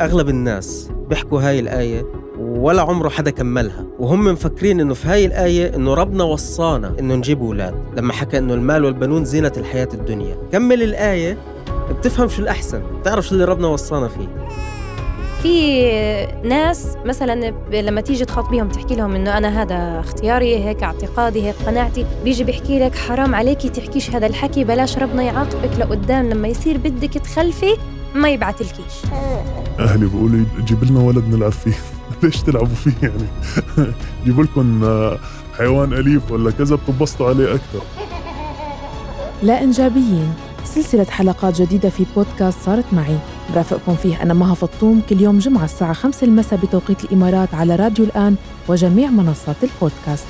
أغلب الناس بيحكوا هاي الآية ولا عمره حدا كملها. وهم مفكرين إنه في هاي الآية إنه ربنا وصانا إنه نجيب أولاد. لما حكى إنه المال والبنون زينة الحياة الدنيا. كمل الآية بتفهم شو الأحسن. بتعرف شو اللي ربنا وصانا فيه. في ناس مثلا لما تيجي تخاطبيهم تحكي لهم إنه أنا هذا اختياري هيك اعتقادي هيك قناعتي. بيجي بيحكي لك حرام عليكي تحكيش هذا الحكي بلاش ربنا يعاقبك لقدام. لما يصير بدك تخلفي ما يبعتلكيش أهلي بيقولوا جيب لنا ولد نلعب فيه ليش تلعبوا فيه يعني؟ جيبوا لكم حيوان أليف ولا كذا بتنبسطوا عليه أكثر لا إنجابيين. سلسلة حلقات جديدة في بودكاست صارت معي. برافقكم فيه. أنا مها فطوم. كل يوم جمعة الساعة 5 المساء بتوقيت الإمارات على راديو الآن وجميع منصات البودكاست.